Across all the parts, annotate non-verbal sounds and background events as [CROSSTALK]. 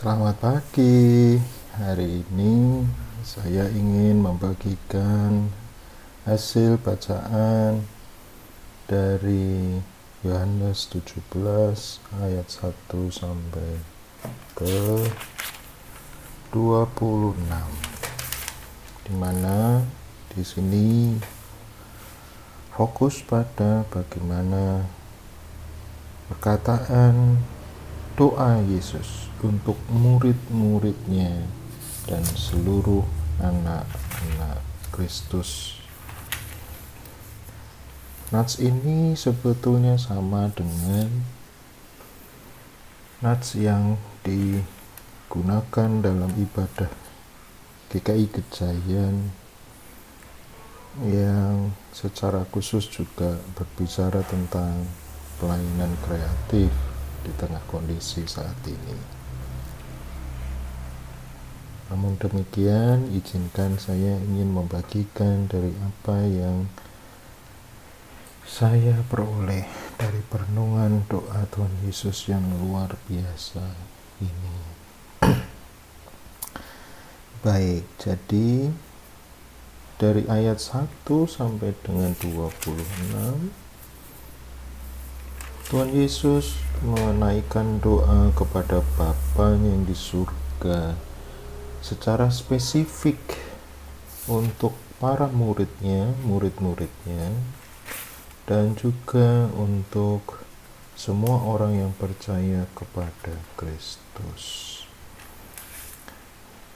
Selamat pagi. Hari ini saya ingin membagikan hasil bacaan dari Yohanes 17 ayat 1 sampai ke 26. Di mana di sini fokus pada bagaimana perkataan doa Yesus untuk murid-muridnya dan seluruh anak-anak Kristus. Nats ini sebetulnya sama dengan nats yang digunakan dalam ibadah GKI Gejayan yang secara khusus juga berbicara tentang pelayanan kreatif di tengah kondisi saat ini. Namun demikian, izinkan saya ingin membagikan dari apa yang saya peroleh dari perenungan doa Tuhan Yesus yang luar biasa ini. [CLEARS THROAT] Baik, jadi dari ayat 1 sampai dengan 26 Tuhan Yesus menaikkan doa kepada Bapa yang di surga secara spesifik untuk para muridnya, murid-muridnya, dan juga untuk semua orang yang percaya kepada Kristus.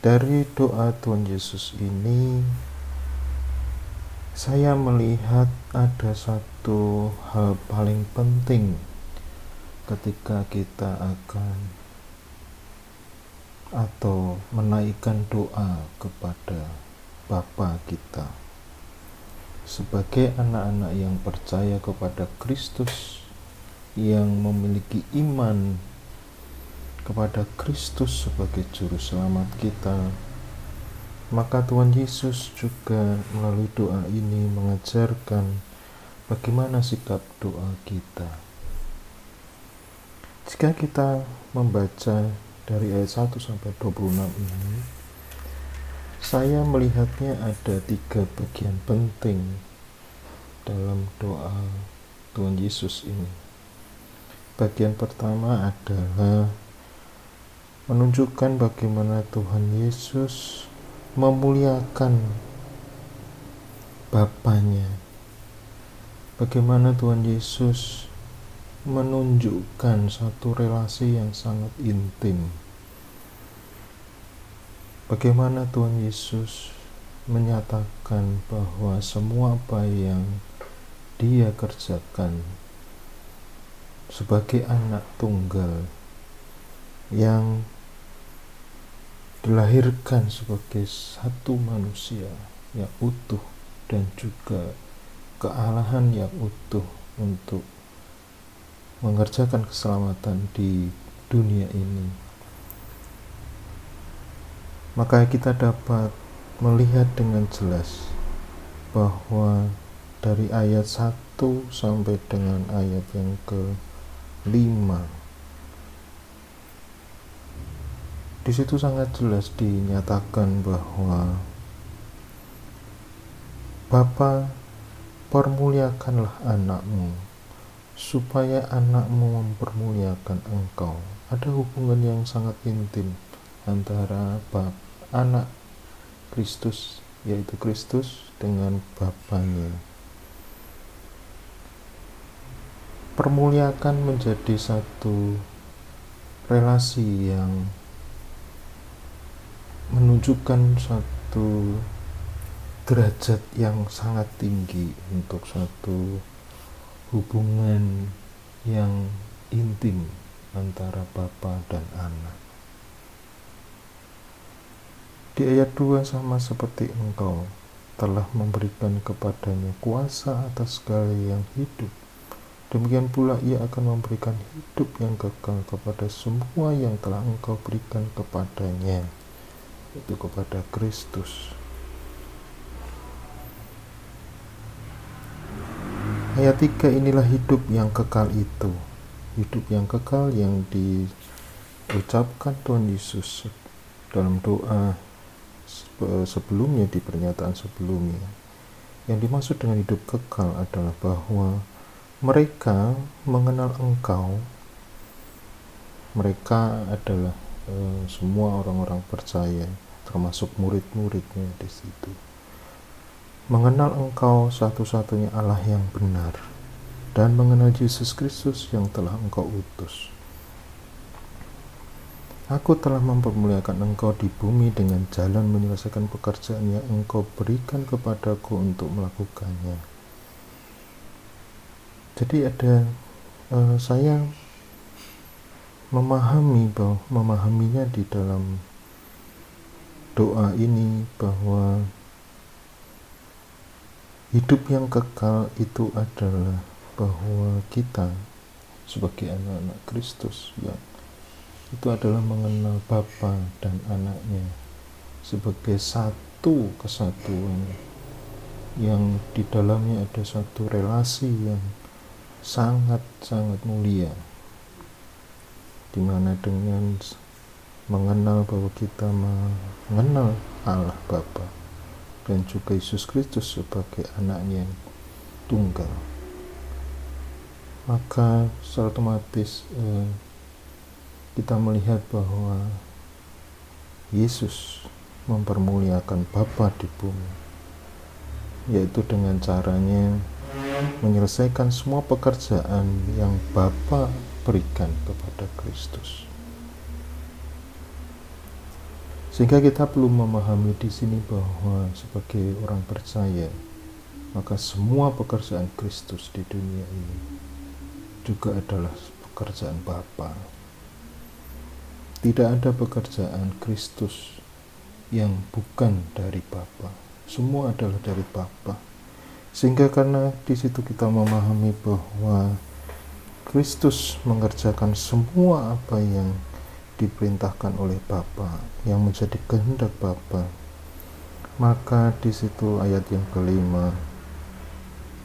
Dari doa Tuhan Yesus ini, saya melihat ada satu hal paling penting ketika kita akan atau menaikkan doa kepada Bapa kita. Sebagai anak-anak yang percaya kepada Kristus yang memiliki iman kepada Kristus sebagai juru selamat kita maka Tuhan Yesus juga melalui doa ini mengajarkan bagaimana sikap doa kita. Jika kita membaca dari ayat 1 sampai 26 ini saya melihatnya ada tiga bagian penting dalam doa Tuhan Yesus ini. Bagian pertama adalah menunjukkan bagaimana Tuhan Yesus memuliakan Bapaknya. Bagaimana Tuhan Yesus menunjukkan satu relasi yang sangat intim. Bagaimana Tuhan Yesus menyatakan bahwa semua apa yang Dia kerjakan sebagai anak tunggal yang dilahirkan sebagai satu manusia yang utuh dan juga kealahan yang utuh untuk mengerjakan keselamatan di dunia ini. Maka kita dapat melihat dengan jelas bahwa dari ayat 1 sampai dengan ayat yang ke 5 di situ sangat jelas dinyatakan bahwa Bapa permuliakanlah anakmu supaya anakmu mempermuliakan engkau. Ada hubungan yang sangat intim antara bap, anak Kristus, yaitu Kristus, dengan Bapaknya. Permuliakan menjadi satu relasi yang menunjukkan satu derajat yang sangat tinggi untuk satu hubungan yang intim antara Bapa dan anak. Di ayat 2 sama seperti engkau telah memberikan kepadanya kuasa atas segala yang hidup. Demikian pula ia akan memberikan hidup yang kekal kepada semua yang telah engkau berikan kepadanya, yaitu kepada Kristus. Ayat 3 inilah hidup yang kekal itu. Hidup yang kekal yang di diucapkan Tuhan Yesus dalam doa sebelumnya di pernyataan sebelumnya. Yang dimaksud dengan hidup kekal adalah bahwa mereka mengenal engkau. Mereka adalah e, semua orang-orang percaya termasuk murid-muridnya di situ mengenal engkau satu-satunya Allah yang benar dan mengenal Yesus Kristus yang telah engkau utus Aku telah mempermuliakan engkau di bumi dengan jalan menyelesaikan pekerjaan yang engkau berikan kepadaku untuk melakukannya. Jadi ada uh, saya memahami bahwa memahaminya di dalam doa ini bahwa hidup yang kekal itu adalah bahwa kita sebagai anak-anak Kristus yang itu adalah mengenal Bapa dan anaknya sebagai satu kesatuan yang di dalamnya ada satu relasi yang sangat-sangat mulia di mana dengan mengenal bahwa kita mengenal Allah Bapa dan juga Yesus Kristus sebagai anaknya yang tunggal maka secara otomatis eh, kita melihat bahwa Yesus mempermuliakan Bapa di bumi yaitu dengan caranya menyelesaikan semua pekerjaan yang Bapa berikan kepada Kristus. Sehingga kita perlu memahami di sini bahwa sebagai orang percaya, maka semua pekerjaan Kristus di dunia ini juga adalah pekerjaan Bapa. Tidak ada pekerjaan Kristus yang bukan dari Bapa. Semua adalah dari Bapa. Sehingga karena di situ kita memahami bahwa Kristus mengerjakan semua apa yang diperintahkan oleh Bapa, yang menjadi kehendak Bapa. Maka di situ ayat yang kelima,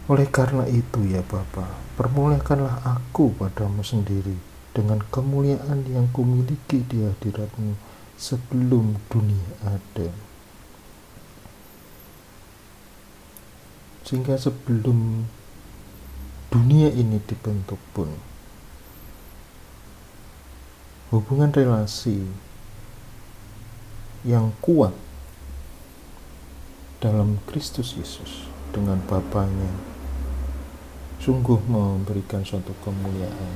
oleh karena itu ya Bapa, permuliakanlah aku padamu sendiri dengan kemuliaan yang kumiliki di hadiratmu sebelum dunia ada. Sehingga sebelum dunia ini dibentuk pun, hubungan relasi yang kuat dalam Kristus Yesus dengan Bapaknya sungguh memberikan suatu kemuliaan.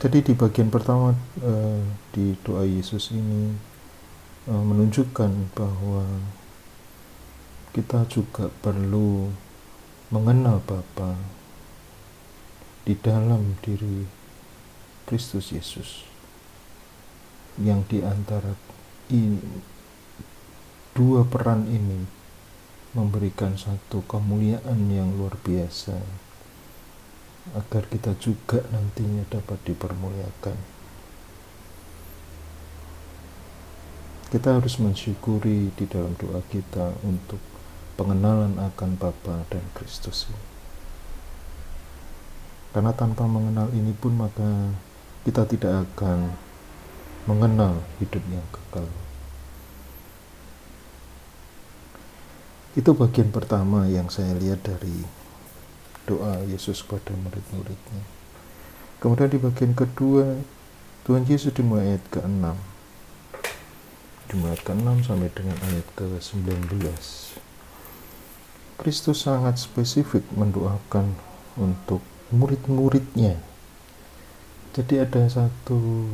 Jadi di bagian pertama uh, di doa Yesus ini uh, menunjukkan bahwa kita juga perlu mengenal Bapa di dalam diri Kristus Yesus yang di antara ini dua peran ini memberikan satu kemuliaan yang luar biasa agar kita juga nantinya dapat dipermuliakan. Kita harus mensyukuri di dalam doa kita untuk pengenalan akan Bapa dan Kristus ini. Karena tanpa mengenal ini pun maka kita tidak akan mengenal hidup yang kekal. Itu bagian pertama yang saya lihat dari doa Yesus kepada murid-muridnya. Kemudian di bagian kedua, Tuhan Yesus dimulai ayat ke-6. Dimulai ayat ke-6 sampai dengan ayat ke-19. Kristus sangat spesifik mendoakan untuk murid-muridnya. Jadi ada satu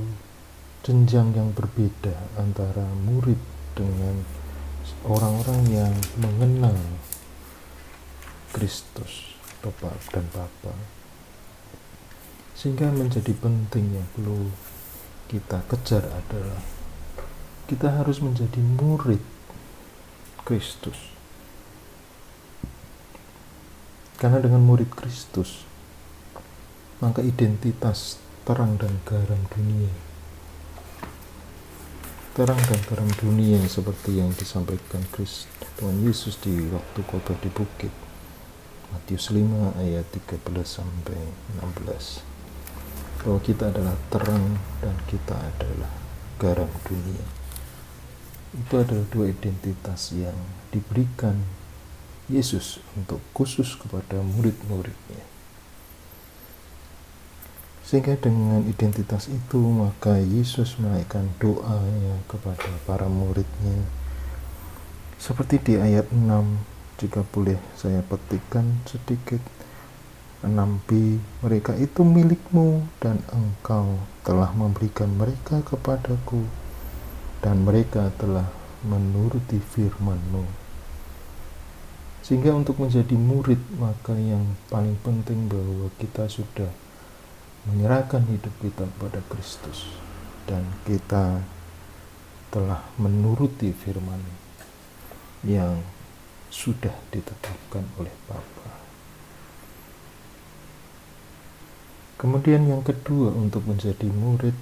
jenjang yang berbeda antara murid dengan orang-orang yang mengenal Kristus. Bapak dan Bapak sehingga menjadi penting yang perlu kita kejar adalah kita harus menjadi murid Kristus karena dengan murid Kristus maka identitas terang dan garam dunia. Terang dan garam dunia seperti yang disampaikan Kristus Tuhan Yesus di waktu khotbah di bukit. Matius 5 ayat 13 sampai 16 bahwa kita adalah terang dan kita adalah garam dunia. Itu adalah dua identitas yang diberikan Yesus untuk khusus kepada murid-muridnya sehingga dengan identitas itu maka Yesus menaikkan doanya kepada para muridnya. Seperti di ayat 6 jika boleh saya petikkan sedikit. 6b mereka itu milikmu dan engkau telah memberikan mereka kepadaku dan mereka telah menuruti firmanmu. Sehingga untuk menjadi murid maka yang paling penting bahwa kita sudah menyerahkan hidup kita kepada Kristus dan kita telah menuruti firman yang sudah ditetapkan oleh Bapa. Kemudian yang kedua untuk menjadi murid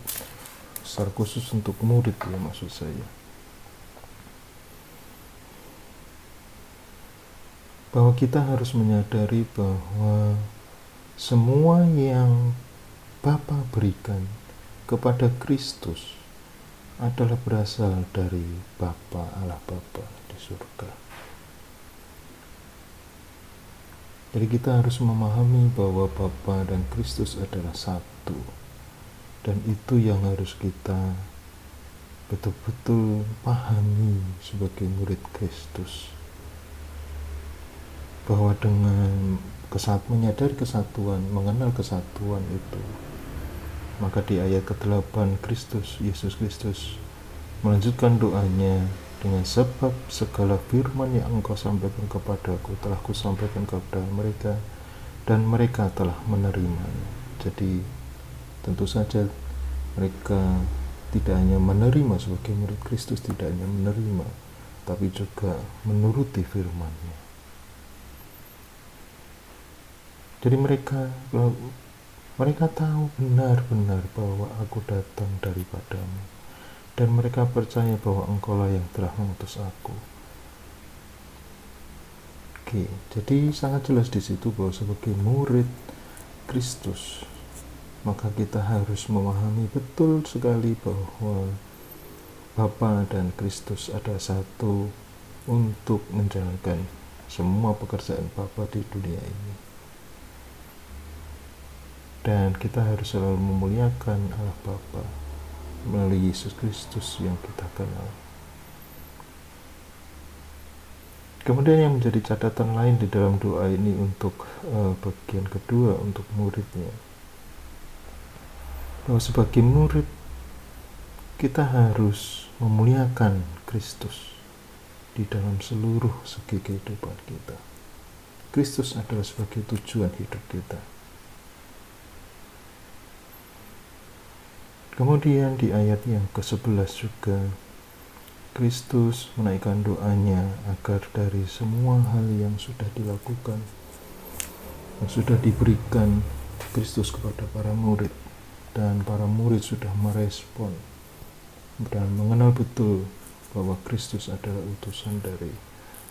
secara khusus untuk murid ya maksud saya. Bahwa kita harus menyadari bahwa semua yang Bapa berikan kepada Kristus adalah berasal dari Bapa Allah Bapa di surga. Jadi kita harus memahami bahwa Bapa dan Kristus adalah satu. Dan itu yang harus kita betul-betul pahami sebagai murid Kristus. Bahwa dengan kesat menyadari kesatuan, mengenal kesatuan itu, maka di ayat ke-8 Kristus, Yesus Kristus melanjutkan doanya dengan sebab segala firman yang engkau sampaikan kepadaku telah kusampaikan kepada mereka dan mereka telah menerimanya jadi tentu saja mereka tidak hanya menerima sebagai murid Kristus tidak hanya menerima tapi juga menuruti firman-Nya. Jadi mereka mereka tahu benar-benar bahwa aku datang daripadamu dan mereka percaya bahwa engkaulah yang telah mengutus aku. Oke, jadi sangat jelas di situ bahwa sebagai murid Kristus, maka kita harus memahami betul sekali bahwa Bapa dan Kristus ada satu untuk menjalankan semua pekerjaan Bapa di dunia ini. Dan kita harus selalu memuliakan Allah Bapa melalui Yesus Kristus yang kita kenal. Kemudian yang menjadi catatan lain di dalam doa ini untuk uh, bagian kedua untuk muridnya. Bahwa sebagai murid kita harus memuliakan Kristus di dalam seluruh segi kehidupan kita. Kristus adalah sebagai tujuan hidup kita. Kemudian di ayat yang ke-11 juga Kristus menaikkan doanya agar dari semua hal yang sudah dilakukan yang sudah diberikan Kristus kepada para murid dan para murid sudah merespon dan mengenal betul bahwa Kristus adalah utusan dari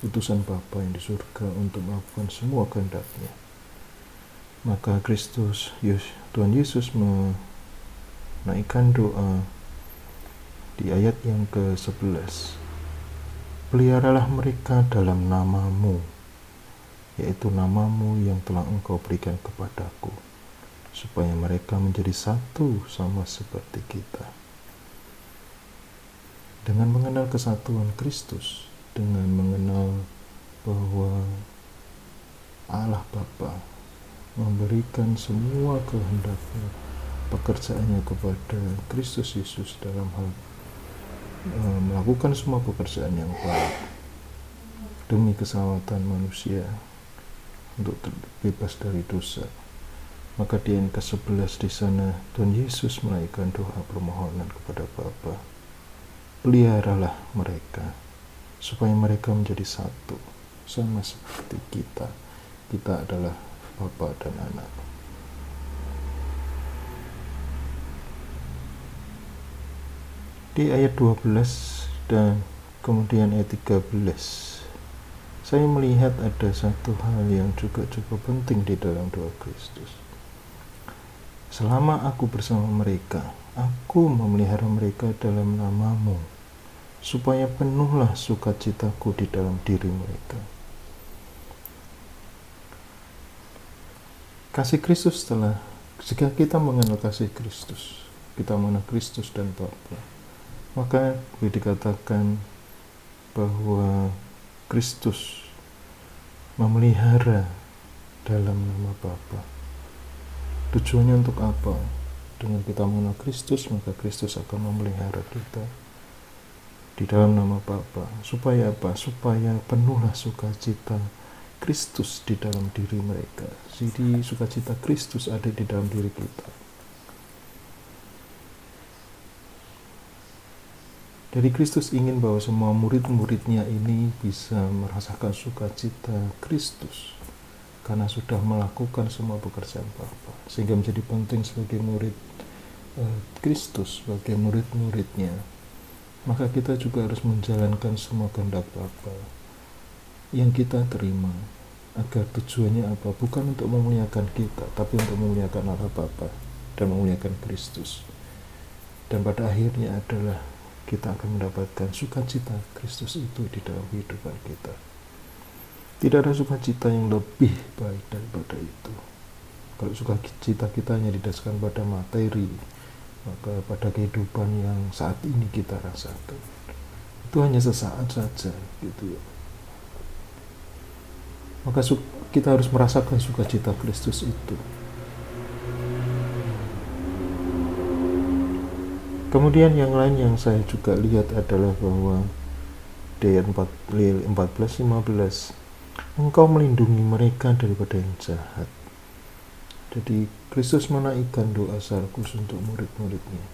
utusan Bapa yang di surga untuk melakukan semua kehendaknya. Maka Kristus, Tuhan Yesus naikkan doa di ayat yang ke-11 peliharalah mereka dalam namamu yaitu namamu yang telah engkau berikan kepadaku supaya mereka menjadi satu sama seperti kita. Dengan mengenal kesatuan Kristus dengan mengenal bahwa Allah Bapa memberikan semua kehendaknya pekerjaannya kepada Kristus Yesus dalam hal e, melakukan semua pekerjaan yang baik demi keselamatan manusia untuk terbebas dari dosa. Maka di ayat ke-11 di sana Tuhan Yesus menaikkan doa permohonan kepada Bapa. Peliharalah mereka supaya mereka menjadi satu sama seperti kita. Kita adalah Bapa dan Anak. Di ayat 12 dan kemudian ayat 13 saya melihat ada satu hal yang juga cukup penting di dalam doa Kristus. Selama aku bersama mereka, aku memelihara mereka dalam namamu, supaya penuhlah sukacitaku di dalam diri mereka. Kasih Kristus telah, jika kita mengenal kasih Kristus, kita mengenal Kristus dan Bapa, maka dikatakan bahwa Kristus memelihara dalam nama Bapa. Tujuannya untuk apa? Dengan kita mengenal Kristus, maka Kristus akan memelihara kita di dalam nama Bapa. Supaya apa? Supaya penuhlah sukacita Kristus di dalam diri mereka. Jadi sukacita Kristus ada di dalam diri kita. Dari Kristus ingin bahwa semua murid-muridnya ini bisa merasakan sukacita Kristus karena sudah melakukan semua pekerjaan Bapa sehingga menjadi penting sebagai murid uh, Kristus sebagai murid-muridnya. Maka kita juga harus menjalankan semua kehendak Bapa yang kita terima agar tujuannya apa? Bukan untuk memuliakan kita tapi untuk memuliakan Allah Bapa dan memuliakan Kristus. Dan pada akhirnya adalah kita akan mendapatkan sukacita Kristus itu di dalam kehidupan kita. Tidak ada sukacita yang lebih baik daripada itu. Kalau sukacita kita hanya didasarkan pada materi, maka pada kehidupan yang saat ini kita rasakan, itu hanya sesaat saja, gitu ya. Maka kita harus merasakan sukacita Kristus itu Kemudian yang lain yang saya juga lihat adalah bahwa di 14-15 Engkau melindungi mereka daripada yang jahat. Jadi Kristus menaikkan doa secara khusus untuk murid-muridnya.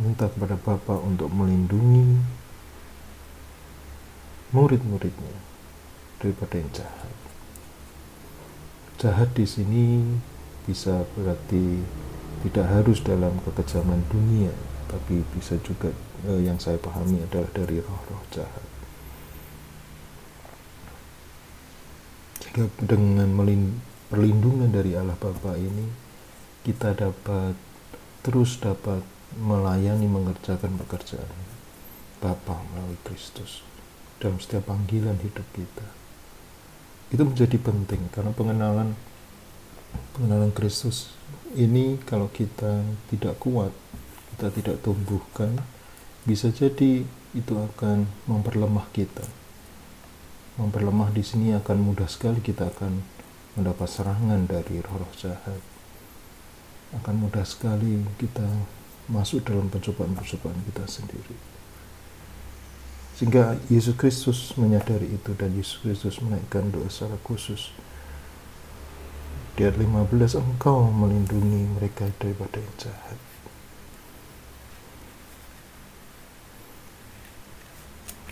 Minta kepada Bapa untuk melindungi murid-muridnya daripada yang jahat. Jahat di sini bisa berarti tidak harus dalam kekejaman dunia tapi bisa juga eh, yang saya pahami adalah dari roh-roh jahat. Jika dengan perlindungan dari Allah Bapa ini kita dapat terus dapat melayani mengerjakan pekerjaan Bapa melalui Kristus dalam setiap panggilan hidup kita. Itu menjadi penting karena pengenalan pengenalan Kristus ini kalau kita tidak kuat, kita tidak tumbuhkan, bisa jadi itu akan memperlemah kita. Memperlemah di sini akan mudah sekali kita akan mendapat serangan dari roh-roh jahat. Akan mudah sekali kita masuk dalam pencobaan-pencobaan kita sendiri. Sehingga Yesus Kristus menyadari itu dan Yesus Kristus menaikkan doa secara khusus di ayat 15 engkau melindungi mereka daripada yang jahat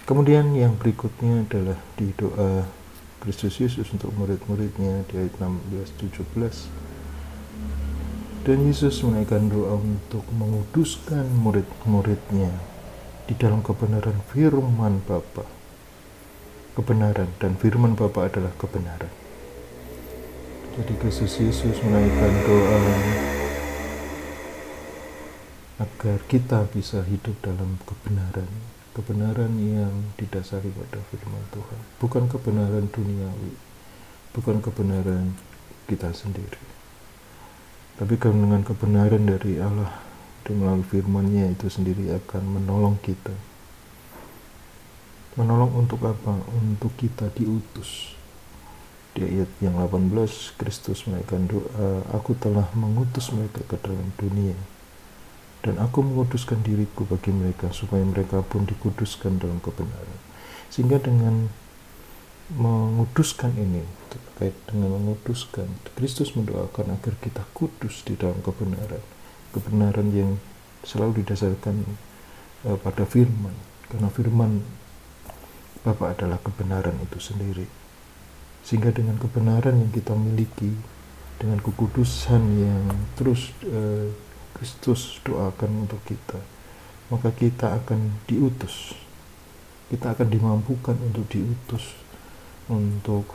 kemudian yang berikutnya adalah di doa Kristus Yesus untuk murid-muridnya di ayat 16-17 dan Yesus menaikkan doa untuk menguduskan murid-muridnya di dalam kebenaran firman Bapa. Kebenaran dan firman Bapa adalah kebenaran. Jadi Kristus Yesus menaikkan doa agar kita bisa hidup dalam kebenaran, kebenaran yang didasari pada firman Tuhan, bukan kebenaran duniawi, bukan kebenaran kita sendiri. Tapi dengan kebenaran dari Allah dan melalui firman-Nya itu sendiri akan menolong kita. Menolong untuk apa? Untuk kita diutus di ayat yang 18 Kristus menaikkan doa aku telah mengutus mereka ke dalam dunia dan aku menguduskan diriku bagi mereka supaya mereka pun dikuduskan dalam kebenaran. Sehingga dengan menguduskan ini terkait dengan menguduskan Kristus mendoakan agar kita kudus di dalam kebenaran. Kebenaran yang selalu didasarkan uh, pada firman. Karena firman Bapak adalah kebenaran itu sendiri sehingga dengan kebenaran yang kita miliki dengan kekudusan yang terus eh, Kristus doakan untuk kita maka kita akan diutus. Kita akan dimampukan untuk diutus untuk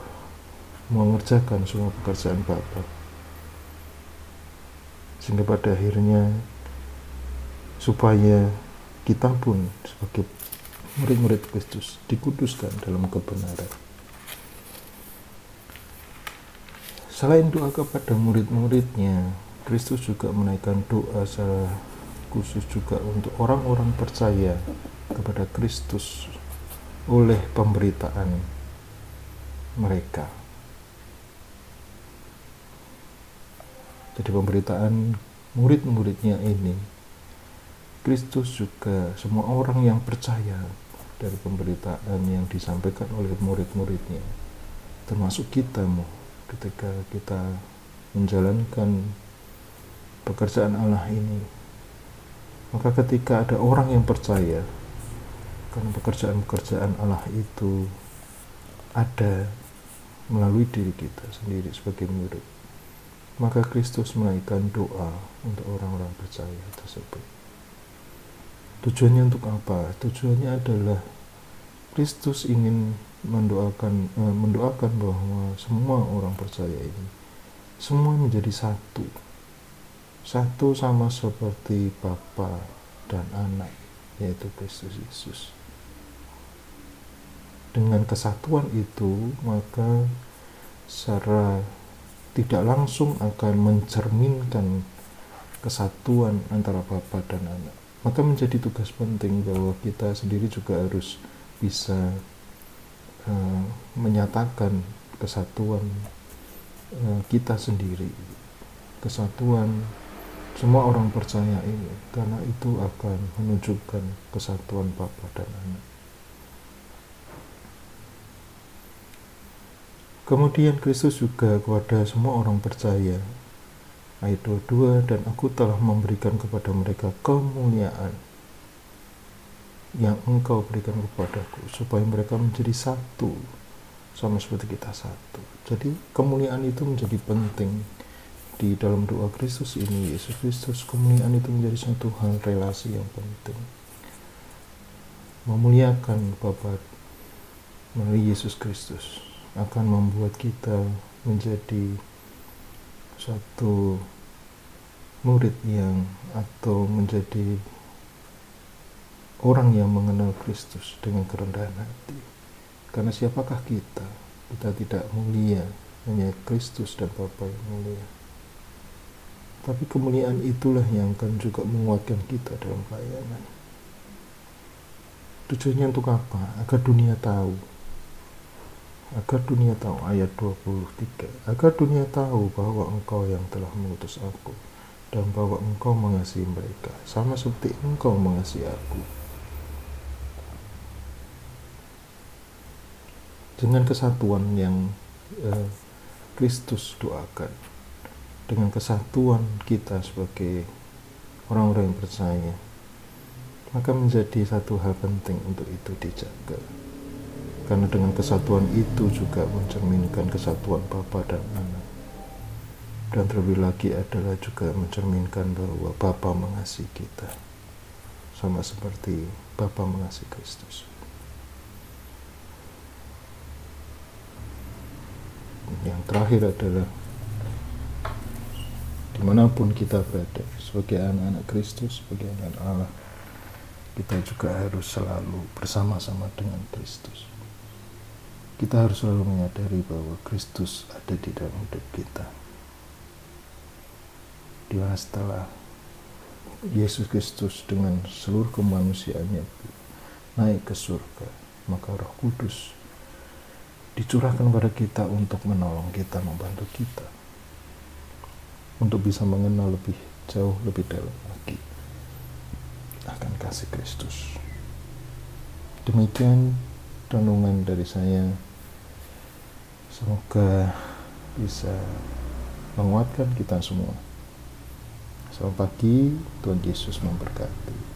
mengerjakan semua pekerjaan Bapa. Sehingga pada akhirnya supaya kita pun sebagai murid-murid Kristus dikuduskan dalam kebenaran selain doa kepada murid-muridnya Kristus juga menaikkan doa secara khusus juga untuk orang-orang percaya kepada Kristus oleh pemberitaan mereka. Jadi pemberitaan murid-muridnya ini Kristus juga semua orang yang percaya dari pemberitaan yang disampaikan oleh murid-muridnya termasuk kita ketika kita menjalankan pekerjaan Allah ini. Maka ketika ada orang yang percaya, karena pekerjaan-pekerjaan Allah itu ada melalui diri kita sendiri sebagai murid, maka Kristus menaikkan doa untuk orang-orang percaya tersebut. Tujuannya untuk apa? Tujuannya adalah Kristus ingin mendoakan eh, mendoakan bahwa semua orang percaya ini semua menjadi satu satu sama seperti Bapa dan Anak, yaitu Kristus Yesus. Dengan kesatuan itu, maka secara tidak langsung akan mencerminkan kesatuan antara Bapa dan Anak. Maka menjadi tugas penting bahwa kita sendiri juga harus bisa uh, menyatakan kesatuan uh, kita sendiri, kesatuan semua orang percaya ini karena itu akan menunjukkan kesatuan Bapa dan Anak. Kemudian Kristus juga kepada semua orang percaya. Ayat 22, dan aku telah memberikan kepada mereka kemuliaan yang engkau berikan kepadaku, supaya mereka menjadi satu, sama seperti kita satu. Jadi kemuliaan itu menjadi penting di dalam doa Kristus ini Yesus Kristus kemuliaan itu menjadi satu hal relasi yang penting memuliakan Bapa melalui Yesus Kristus akan membuat kita menjadi satu murid yang atau menjadi orang yang mengenal Kristus dengan kerendahan hati karena siapakah kita kita tidak mulia hanya Kristus dan Bapa yang mulia tapi kemuliaan itulah yang akan juga menguatkan kita dalam pelayanan. Tujuannya untuk apa? Agar dunia tahu. Agar dunia tahu ayat 23. Agar dunia tahu bahwa engkau yang telah mengutus aku dan bahwa engkau mengasihi mereka sama seperti engkau mengasihi aku. Dengan kesatuan yang eh, Kristus doakan. Dengan kesatuan kita sebagai orang-orang yang percaya maka menjadi satu hal penting untuk itu dijaga. Karena dengan kesatuan itu juga mencerminkan kesatuan Bapa dan Anak. Dan terlebih lagi adalah juga mencerminkan bahwa Bapa mengasihi kita. Sama seperti Bapa mengasihi Kristus yang terakhir adalah di mana pun kita berada sebagai anak-anak Kristus sebagai anak Allah kita juga harus selalu bersama-sama dengan Kristus. Kita harus selalu menyadari bahwa Kristus ada di dalam hidup kita. Di mana setelah Yesus Kristus dengan seluruh kemanusiaannya naik ke surga maka roh kudus dicurahkan pada kita untuk menolong kita, membantu kita untuk bisa mengenal lebih jauh lebih dalam lagi akan kasih Kristus. Demikian renungan dari saya. Semoga bisa menguatkan kita semua. Selamat pagi, Tuhan Yesus memberkati.